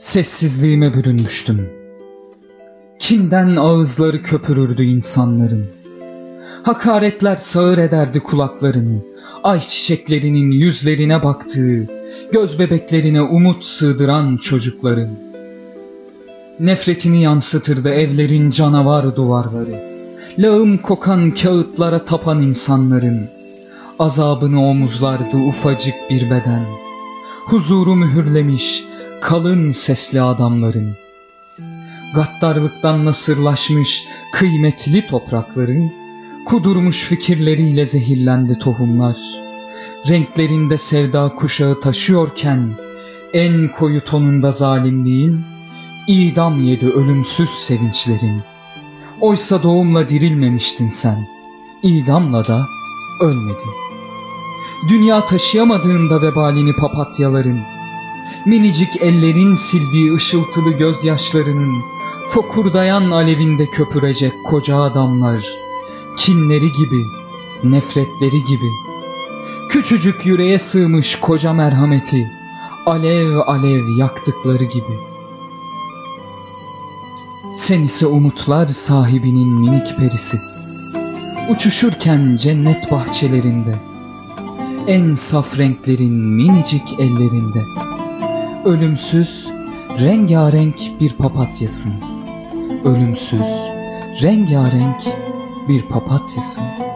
Sessizliğime bürünmüştüm. Kinden ağızları köpürürdü insanların. Hakaretler sağır ederdi kulaklarını. Ay çiçeklerinin yüzlerine baktığı, göz bebeklerine umut sığdıran çocukların. Nefretini yansıtırdı evlerin canavar duvarları. Lağım kokan kağıtlara tapan insanların. Azabını omuzlardı ufacık bir beden. Huzuru mühürlemiş kalın sesli adamların. Gaddarlıktan nasırlaşmış kıymetli toprakların, kudurmuş fikirleriyle zehirlendi tohumlar. Renklerinde sevda kuşağı taşıyorken, en koyu tonunda zalimliğin, idam yedi ölümsüz sevinçlerin. Oysa doğumla dirilmemiştin sen, idamla da ölmedin. Dünya taşıyamadığında vebalini papatyaların, minicik ellerin sildiği ışıltılı gözyaşlarının, fokurdayan alevinde köpürecek koca adamlar, kinleri gibi, nefretleri gibi, küçücük yüreğe sığmış koca merhameti, alev alev yaktıkları gibi. Sen ise umutlar sahibinin minik perisi, uçuşurken cennet bahçelerinde, en saf renklerin minicik ellerinde, ölümsüz, rengarenk bir papatyasın. Ölümsüz, rengarenk bir papatyasın.